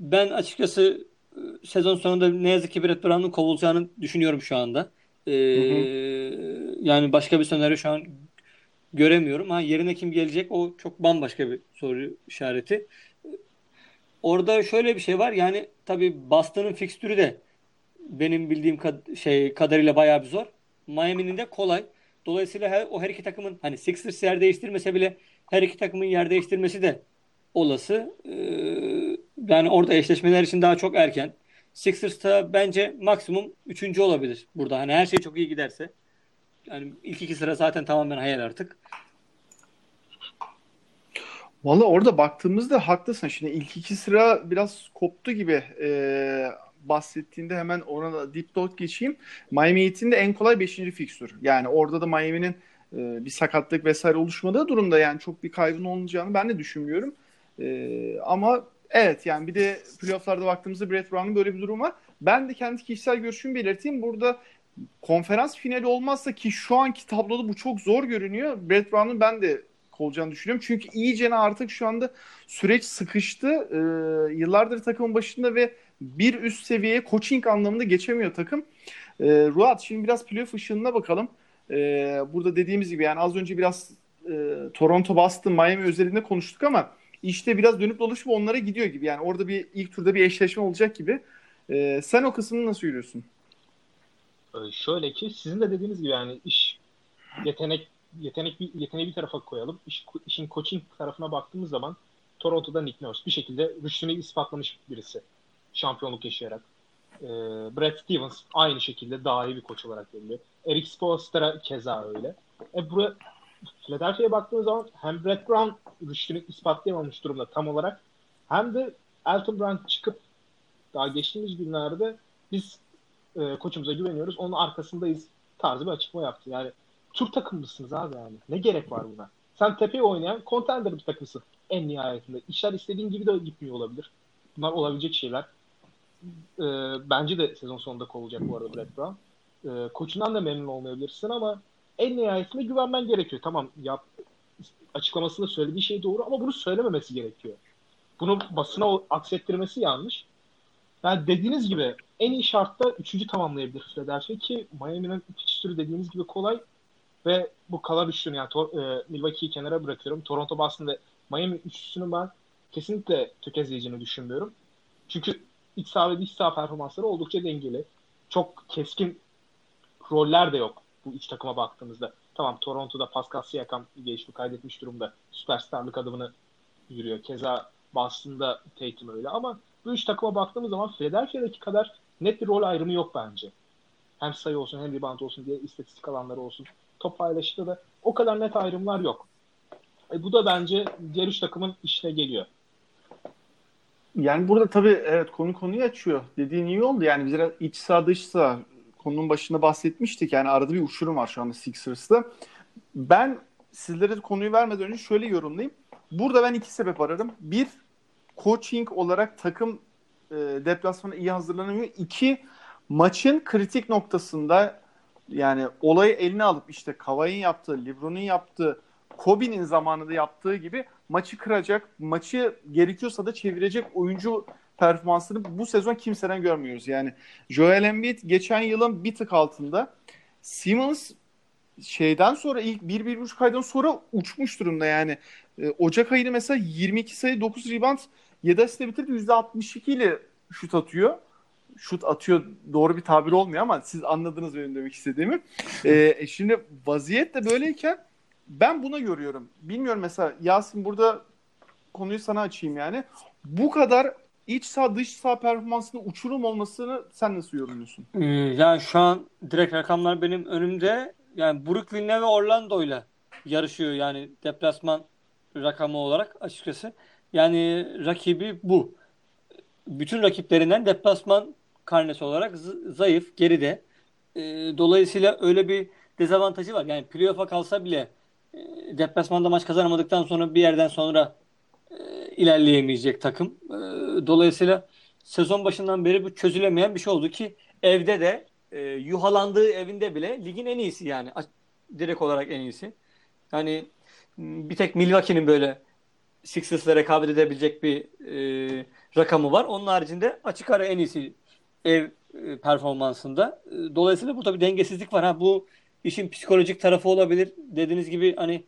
S2: ben açıkçası e, sezon sonunda ne yazık ki Brett Brown'un kovulacağını düşünüyorum şu anda. E, hı hı. Yani başka bir senaryo şu an göremiyorum. Ha yerine kim gelecek o çok bambaşka bir soru işareti. Orada şöyle bir şey var. Yani tabii Boston'ın fikstürü de benim bildiğim kad- şey kadarıyla bayağı bir zor. Miami'nin de kolay. Dolayısıyla her, o her iki takımın hani Sixers yer değiştirmese bile her iki takımın yer değiştirmesi de olası. Ee, yani orada eşleşmeler için daha çok erken. Sixers'ta bence maksimum üçüncü olabilir burada. Hani her şey çok iyi giderse. Yani ilk iki sıra zaten tamamen hayal artık.
S1: Valla orada baktığımızda haklısın. Şimdi ilk iki sıra biraz koptu gibi ee, bahsettiğinde hemen ona da dipnot geçeyim. Miami Heat'in de en kolay 5. fikstür. Yani orada da Miami'nin e, bir sakatlık vesaire oluşmadığı durumda yani çok bir kaybın olmayacağını ben de düşünmüyorum. E, ama evet yani bir de playofflarda baktığımızda Brett Brown'un böyle bir durum var. Ben de kendi kişisel görüşümü belirteyim. Burada konferans finali olmazsa ki şu anki tabloda bu çok zor görünüyor. Brett Brown'un ben de olacağını düşünüyorum. Çünkü iyice artık şu anda süreç sıkıştı. Ee, yıllardır takımın başında ve bir üst seviyeye coaching anlamında geçemiyor takım. Ee, Ruat şimdi biraz playoff ışığına bakalım. Ee, burada dediğimiz gibi yani az önce biraz e, Toronto, Boston, Miami özelinde konuştuk ama işte biraz dönüp dolaşıp onlara gidiyor gibi. Yani orada bir ilk turda bir eşleşme olacak gibi. Ee, sen o kısmını nasıl yürüyorsun?
S3: Şöyle ki sizin de dediğiniz gibi yani iş yetenek yetenek bir yeteneği bir tarafa koyalım. İş, işin coaching tarafına baktığımız zaman Toronto'da Nick Nurse bir şekilde rüştünü ispatlamış birisi. Şampiyonluk yaşayarak. Ee, Brad Stevens aynı şekilde daha iyi bir koç olarak görülüyor. Eric Spoelstra keza öyle. E, buraya Philadelphia'ya baktığımız zaman hem Brett Brown rüştünü ispatlayamamış durumda tam olarak hem de Elton Brand çıkıp daha geçtiğimiz günlerde biz e, koçumuza güveniyoruz. Onun arkasındayız tarzı bir açıklama yaptı. Yani tur takımlısınız abi yani. Ne gerek var buna? Sen tepeye oynayan contender bir takımsın en nihayetinde. İşler istediğin gibi de gitmiyor olabilir. Bunlar olabilecek şeyler. E, bence de sezon sonunda kovulacak bu arada Brett Brown. E, koçundan da memnun olmayabilirsin ama en nihayetinde güvenmen gerekiyor. Tamam yap, açıklamasında söylediği şey doğru ama bunu söylememesi gerekiyor. Bunu basına aksettirmesi yanlış. Yani dediğiniz gibi en iyi şartta üçüncü tamamlayabilir Philadelphia ki Miami'nin fikstürü dediğiniz gibi kolay ve bu kalan üçlünü yani e, Milwaukee'yi kenara bırakıyorum. Toronto, Boston ve Miami üçlüsünü ben kesinlikle tökezleyeceğini düşünmüyorum. Çünkü iç saha ve dış saha performansları oldukça dengeli. Çok keskin roller de yok bu üç takıma baktığımızda. Tamam Toronto'da Pascal Siakam gelişme kaydetmiş durumda. Süperstarlık adımını yürüyor. Keza Boston'da Tatum öyle ama bu üç takıma baktığımız zaman Philadelphia'daki kadar net bir rol ayrımı yok bence. Hem sayı olsun hem rebound olsun diye istatistik alanları olsun. Top paylaşıda da o kadar net ayrımlar yok. E, bu da bence diğer üç takımın işine geliyor.
S1: Yani burada tabii evet konu konuyu açıyor. Dediğin iyi oldu. Yani biz iç saha dış saha konunun başında bahsetmiştik. Yani arada bir uçurum var şu anda Sixers'ta. Ben sizlere konuyu vermeden önce şöyle yorumlayayım. Burada ben iki sebep ararım. Bir, coaching olarak takım e, deplasmana iyi hazırlanamıyor. İki, maçın kritik noktasında yani olayı eline alıp işte Kavai'nin yaptığı, Lebron'un yaptığı, Kobe'nin zamanında yaptığı gibi maçı kıracak, maçı gerekiyorsa da çevirecek oyuncu performansını bu sezon kimseden görmüyoruz. Yani Joel Embiid geçen yılın bir tık altında. Simmons şeyden sonra ilk 1-1,5 aydan sonra uçmuş durumda yani. E, Ocak ayını mesela 22 sayı 9 rebound 7 asistle bitirdi. %62 ile şut atıyor. Şut atıyor doğru bir tabir olmuyor ama siz anladınız benim demek istediğimi. E, şimdi vaziyet de böyleyken ben buna görüyorum. Bilmiyorum mesela Yasin burada konuyu sana açayım yani. Bu kadar iç sağ dış sağ performansında uçurum olmasını sen nasıl yorumluyorsun?
S2: Ee, yani şu an direkt rakamlar benim önümde. Yani Brooklyn'le ve Orlando'yla yarışıyor yani deplasman rakamı olarak açıkçası. Yani rakibi bu. Bütün rakiplerinden deplasman karnesi olarak zayıf, geride. E, dolayısıyla öyle bir dezavantajı var. Yani playoff'a kalsa bile deplasmanda maç kazanamadıktan sonra bir yerden sonra e, ilerleyemeyecek takım. E, dolayısıyla sezon başından beri bu çözülemeyen bir şey oldu ki evde de e, yuhalandığı evinde bile ligin en iyisi yani. Direkt olarak en iyisi. Yani bir tek Milwaukee'nin böyle Sixers'la rekabet edebilecek bir e, rakamı var. Onun haricinde açık ara en iyisi ev e, performansında. E, dolayısıyla burada bir dengesizlik var. Ha bu işin psikolojik tarafı olabilir. Dediğiniz gibi hani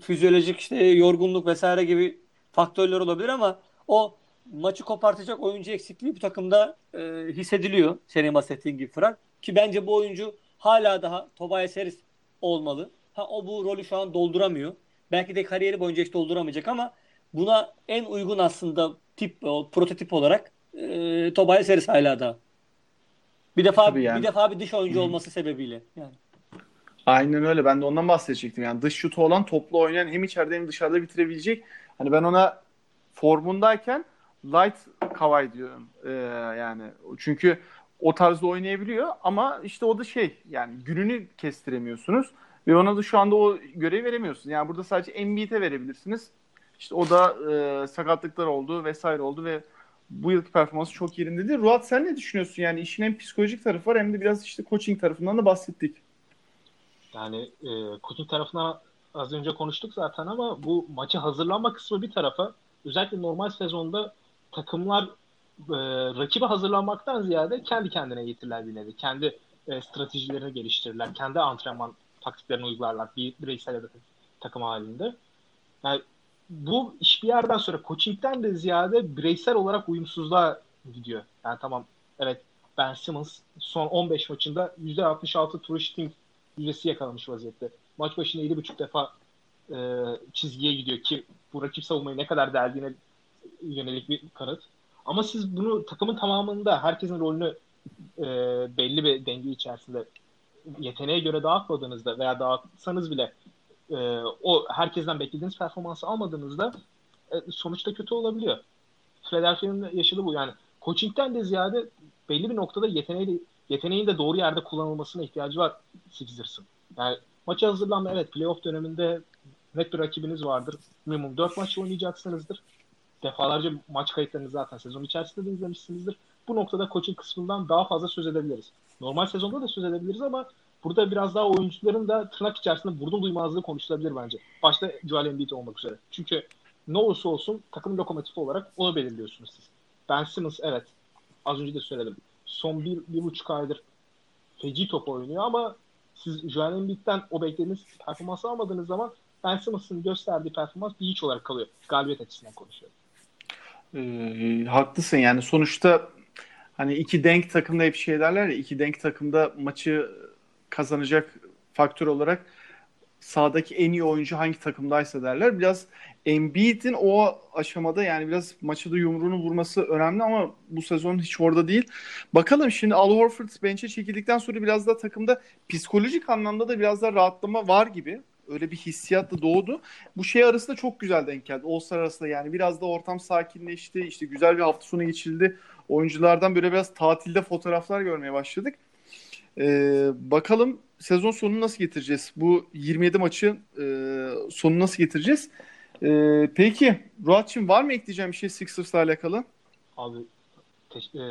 S2: fizyolojik işte yorgunluk vesaire gibi faktörler olabilir ama o maçı kopartacak oyuncu eksikliği bu takımda e, hissediliyor. Senin bahsettiğin gibi Fırat. Ki bence bu oyuncu hala daha Tobias Harris olmalı. Ha o bu rolü şu an dolduramıyor. Belki de kariyeri boyunca hiç dolduramayacak ama buna en uygun aslında tip o prototip olarak e, Tobias Harris hala da. Bir defa yani. bir defa bir dış oyuncu Hı. olması sebebiyle yani.
S1: Aynen öyle. Ben de ondan bahsedecektim. Yani dış şutu olan toplu oynayan hem içeride hem dışarıda bitirebilecek. Hani ben ona formundayken light Kawhi diyorum. Ee, yani çünkü o tarzda oynayabiliyor ama işte o da şey yani gününü kestiremiyorsunuz ve ona da şu anda o görevi veremiyorsunuz. Yani burada sadece Embiid'e verebilirsiniz. İşte o da e, sakatlıklar oldu vesaire oldu ve bu yılki performansı çok yerinde değil. Ruat sen ne düşünüyorsun? Yani işin hem psikolojik tarafı var hem de biraz işte coaching tarafından da bahsettik.
S3: Yani e, coaching tarafına az önce konuştuk zaten ama bu maçı hazırlanma kısmı bir tarafa özellikle normal sezonda takımlar e, rakibe hazırlanmaktan ziyade kendi kendine eğitirler bir nevi. Kendi e, stratejilerini geliştirirler. Kendi antrenman taktiklerini uygularlar. Bir bireysel ya takım halinde. Yani bu iş bir yerden sonra coaching'den de ziyade bireysel olarak uyumsuzluğa gidiyor. Yani tamam evet Ben Simmons son 15 maçında %66 true shooting yüzdesi yakalamış vaziyette. Maç başına 7,5 defa e, çizgiye gidiyor ki bu rakip savunmayı ne kadar deldiğine yönelik bir kanıt. Ama siz bunu takımın tamamında herkesin rolünü e, belli bir denge içerisinde yeteneğe göre dağıtmadığınızda veya dağıtsanız bile e, o herkesten beklediğiniz performansı almadığınızda e, sonuçta kötü olabiliyor. Philadelphia'nın yaşadığı bu. Yani coaching'den de ziyade belli bir noktada yeteneği, yeteneğin de doğru yerde kullanılmasına ihtiyacı var Sixers'ın. Yani maça hazırlanma evet playoff döneminde net bir rakibiniz vardır. Minimum 4 maç oynayacaksınızdır. Defalarca maç kayıtlarını zaten sezon içerisinde de izlemişsinizdir. Bu noktada koçun kısmından daha fazla söz edebiliriz. Normal sezonda da söz edebiliriz ama burada biraz daha oyuncuların da tırnak içerisinde burnun duymazlığı konuşulabilir bence. Başta Joel Embiid olmak üzere. Çünkü ne olursa olsun takım lokomotifi olarak onu belirliyorsunuz siz. Ben Simmons evet az önce de söyledim. Son bir, bir buçuk aydır feci top oynuyor ama siz Joel Embiid'den o beklediğiniz performansı almadığınız zaman Ben Simmons'ın gösterdiği performans bir hiç olarak kalıyor. Galibiyet açısından konuşuyorum.
S1: Ee, haklısın yani sonuçta hani iki denk takımda hep şey derler ya iki denk takımda maçı kazanacak faktör olarak sahadaki en iyi oyuncu hangi takımdaysa derler. Biraz Embiid'in o aşamada yani biraz maçı da yumruğunu vurması önemli ama bu sezon hiç orada değil. Bakalım şimdi Al Horford bench'e çekildikten sonra biraz da takımda psikolojik anlamda da biraz da rahatlama var gibi. Öyle bir hissiyat da doğdu. Bu şey arasında çok güzel denk geldi. All-Star arasında yani biraz da ortam sakinleşti. İşte güzel bir hafta sonu geçildi. Oyunculardan böyle biraz tatilde fotoğraflar görmeye başladık. Ee, bakalım sezon sonunu nasıl getireceğiz? Bu 27 maçı e, sonunu nasıl getireceğiz? Ee, peki Ruatçım var mı ekleyeceğim bir şey Sixers'la alakalı?
S3: Abi e,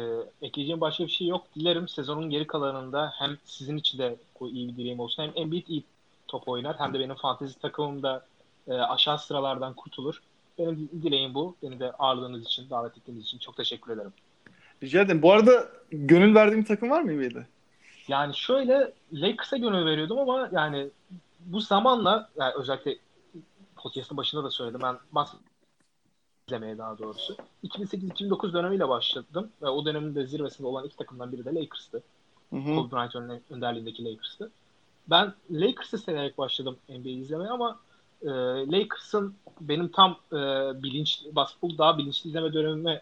S3: ekleyeceğim başka bir şey yok. Dilerim sezonun geri kalanında hem sizin için de iyi bir dileğim olsun. Hem Embiid iyi top oynar hem de benim fantezi takımımda e, aşağı sıralardan kurtulur. Benim dileğim bu. Beni de ağırladığınız için, davet ettiğiniz için çok teşekkür ederim.
S1: Rica ederim. Bu arada gönül verdiğim takım var mı İB'de?
S3: Yani şöyle Lakers'a gönül veriyordum ama yani bu zamanla yani özellikle podcast'ın başında da söyledim. Ben basket izlemeye daha doğrusu. 2008-2009 dönemiyle başladım. Ve o dönemin de zirvesinde olan iki takımdan biri de Lakers'tı.
S1: Hı hı.
S3: Kobe Bryant önderliğindeki Lakers'tı. Ben Lakers'ı severek başladım NBA izlemeye ama e, Lakers'ın benim tam e, bilinç, basketbol daha bilinçli izleme dönemime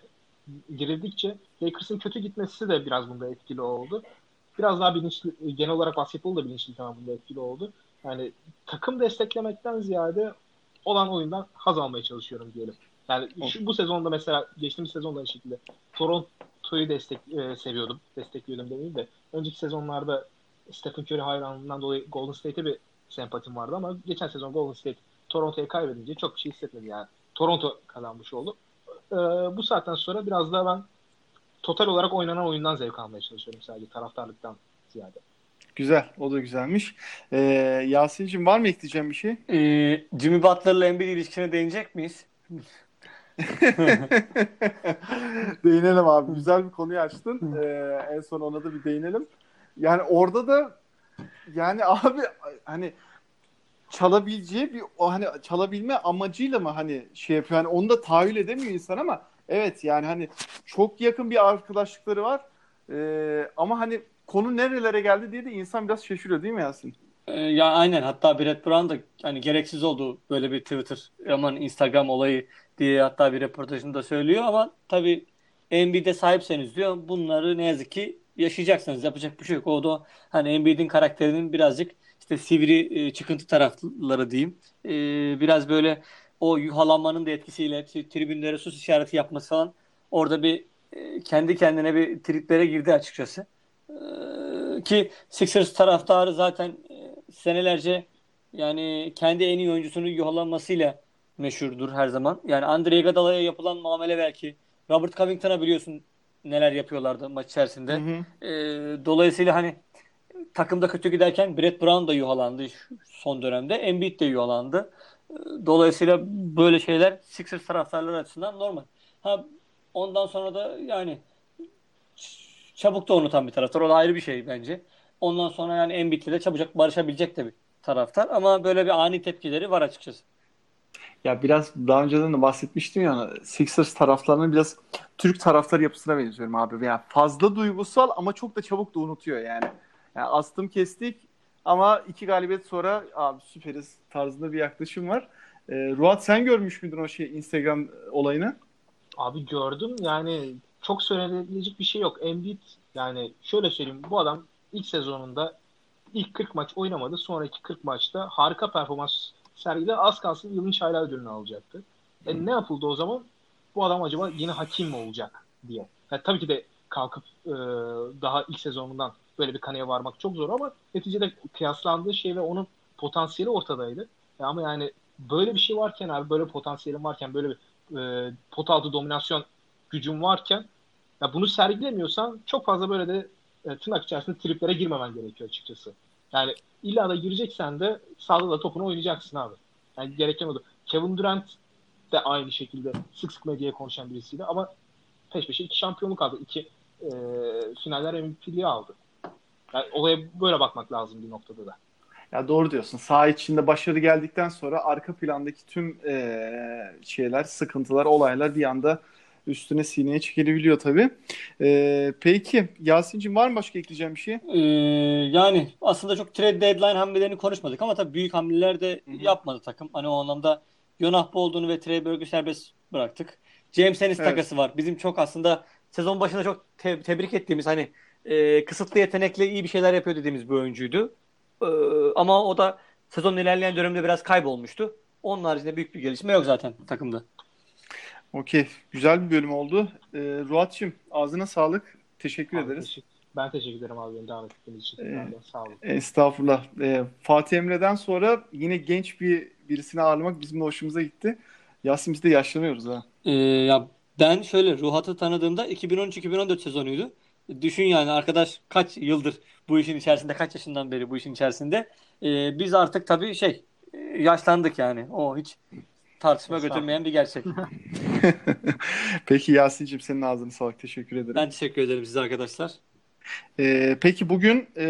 S3: girildikçe Lakers'ın kötü gitmesi de biraz bunda etkili oldu. Biraz daha bilinçli, genel olarak basketbol da bilinçli tamam bunda etkili oldu. Yani takım desteklemekten ziyade olan oyundan haz almaya çalışıyorum diyelim. Yani şu, bu sezonda mesela geçtiğimiz sezonda aynı şekilde Toronto'yu destek e, seviyordum. Destekliyordum demeyeyim de. Önceki sezonlarda Stephen Curry hayranlığından dolayı Golden State'e bir sempatim vardı ama geçen sezon Golden State Toronto'ya kaybedince çok bir şey hissetmedi yani. Toronto kazanmış oldu. Ee, bu saatten sonra biraz daha ben total olarak oynanan oyundan zevk almaya çalışıyorum sadece taraftarlıktan ziyade.
S1: Güzel. O da güzelmiş. Ee, Yasin'cim var mı ekleyeceğim bir şey?
S2: Ee, Jimmy Butler'la Embiid ilişkisine değinecek miyiz?
S1: değinelim abi. Güzel bir konuyu açtın. Ee, en son ona da bir değinelim. Yani orada da yani abi hani çalabileceği bir o hani çalabilme amacıyla mı hani şey yapıyor? Hani onu da tahayyül edemiyor insan ama evet yani hani çok yakın bir arkadaşlıkları var. Ee, ama hani konu nerelere geldi diye de insan biraz şaşırıyor değil mi Yasin?
S2: Ee, ya aynen hatta Brett Brown da hani gereksiz oldu böyle bir Twitter aman Instagram olayı diye hatta bir röportajında söylüyor ama tabii NBA'de sahipseniz diyor bunları ne yazık ki yaşayacaksınız. Yapacak bir şey yok. O da hani Embiid'in karakterinin birazcık işte sivri e, çıkıntı tarafları diyeyim. E, biraz böyle o yuhalanmanın da etkisiyle işte, tribünlere sus işareti yapması falan orada bir e, kendi kendine bir triplere girdi açıkçası. Ki Sixers taraftarı zaten e, senelerce yani kendi en iyi oyuncusunu yuhalanmasıyla meşhurdur her zaman. Yani Andre Iguodala'ya yapılan muamele belki Robert Covington'a biliyorsun neler yapıyorlardı maç içerisinde. Hı hı. E, dolayısıyla hani takımda kötü giderken Brett Brown da yuhalandı son dönemde. Embiid de yuhalandı. E, dolayısıyla böyle şeyler Sixers taraftarları açısından normal. Ha ondan sonra da yani çabuk da unutan bir taraftar. O da ayrı bir şey bence. Ondan sonra yani Embiid'le de çabucak barışabilecek de bir taraftar. Ama böyle bir ani tepkileri var açıkçası.
S1: Ya biraz daha önceden de bahsetmiştim ya Sixers taraflarının biraz Türk taraftar yapısına benziyorum abi. Yani fazla duygusal ama çok da çabuk da unutuyor yani. yani astım kestik ama iki galibiyet sonra abi süperiz tarzında bir yaklaşım var. E, Ruat sen görmüş müydün o şey Instagram olayını?
S3: Abi gördüm yani çok söylenebilecek bir şey yok. Embiid yani şöyle söyleyeyim bu adam ilk sezonunda ilk 40 maç oynamadı. Sonraki 40 maçta harika performans sergide az kalsın yılın çaylağı ödülünü alacaktı. E, ne yapıldı o zaman? Bu adam acaba yeni hakim mi olacak diye. Yani tabii ki de kalkıp e, daha ilk sezonundan böyle bir kanıya varmak çok zor ama neticede kıyaslandığı şey ve onun potansiyeli ortadaydı. E, ama yani böyle bir şey varken abi böyle potansiyelin varken böyle bir e, pot altı dominasyon gücün varken ya bunu sergilemiyorsan çok fazla böyle de e, tırnak içerisinde triplere girmemen gerekiyor açıkçası. Yani illa da gireceksen de sağda da topunu oynayacaksın abi. Yani gereken odur. Kevin Durant de aynı şekilde sık sık medyaya konuşan birisiydi ama peş peşe iki şampiyonluk aldı. İki e, finaller MVP'liği aldı. Yani olaya böyle bakmak lazım bir noktada da.
S1: Ya doğru diyorsun. Sağ içinde başarı geldikten sonra arka plandaki tüm e, şeyler, sıkıntılar, olaylar bir anda üstüne sineye çekilebiliyor tabii. E, peki Yasin'cim var mı başka ekleyeceğim bir şey?
S2: Ee, yani aslında çok trade deadline hamlelerini konuşmadık ama tabii büyük hamleler de
S1: Hı hı.
S2: yapmadı takım. Hani o anlamda Jonah Bolden'u ve Trey Burke'ü serbest bıraktık. James Ennis
S1: Evet.
S2: takası var. Bizim çok aslında sezon başında çok te- tebrik ettiğimiz hani e, kısıtlı yetenekle iyi bir şeyler yapıyor dediğimiz bir oyuncuydu. Ee, ama o da sezonun ilerleyen döneminde biraz kaybolmuştu. Onun haricinde büyük bir gelişme yok zaten takımda.
S1: Okey. Güzel bir bölüm oldu. E, Ruat'cığım ağzına sağlık. Teşekkür
S3: Abi,
S1: ederiz.
S3: teşekkür- ben teşekkür ederim abi beni davet ettiğiniz için.
S1: Ee.
S3: Sağ olun.
S1: Estağfurullah. E, Fatih Emre'den sonra yine genç bir birisini ağırlamak bizim de hoşumuza gitti. Yasin biz de yaşlanıyoruz ha.
S2: Ee, ya ben şöyle Ruhat'ı tanıdığımda 2013-2014 sezonuydu. Düşün yani arkadaş kaç yıldır bu işin içerisinde, kaç yaşından beri bu işin içerisinde. Ee, biz artık tabii şey e, yaşlandık yani. O hiç tartışma götürmeyen bir gerçek.
S1: Peki Yasin'cim senin ağzına sağlık. Teşekkür ederim.
S2: Ben teşekkür ederim size arkadaşlar.
S1: Ee, peki bugün e,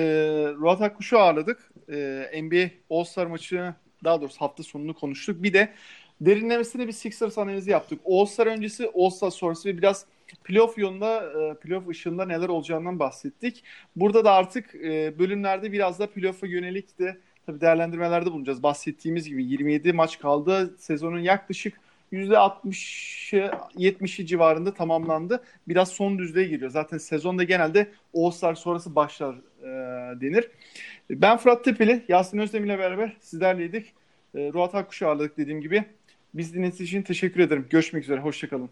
S1: Ruat Akkuş'u ağırladık. Ee, NBA All-Star maçı daha doğrusu hafta sonunu konuştuk. Bir de derinlemesine bir Sixers analizi yaptık. All-Star öncesi, All-Star sonrası ve biraz playoff yolunda, e, playoff ışığında neler olacağından bahsettik. Burada da artık e, bölümlerde biraz da playoff'a yönelik de tabii değerlendirmelerde bulunacağız. Bahsettiğimiz gibi 27 maç kaldı. Sezonun yaklaşık %60'ı 70'i civarında tamamlandı. Biraz son düzlüğe geliyor. Zaten sezonda genelde All-Star sonrası başlar e, denir. Ben Fırat Tepeli, Yasin Özdemir ile beraber sizlerleydik. E, Ruat Akkuş'u ağırladık dediğim gibi. Biz dinlediğiniz için teşekkür ederim. Görüşmek üzere. Hoşçakalın.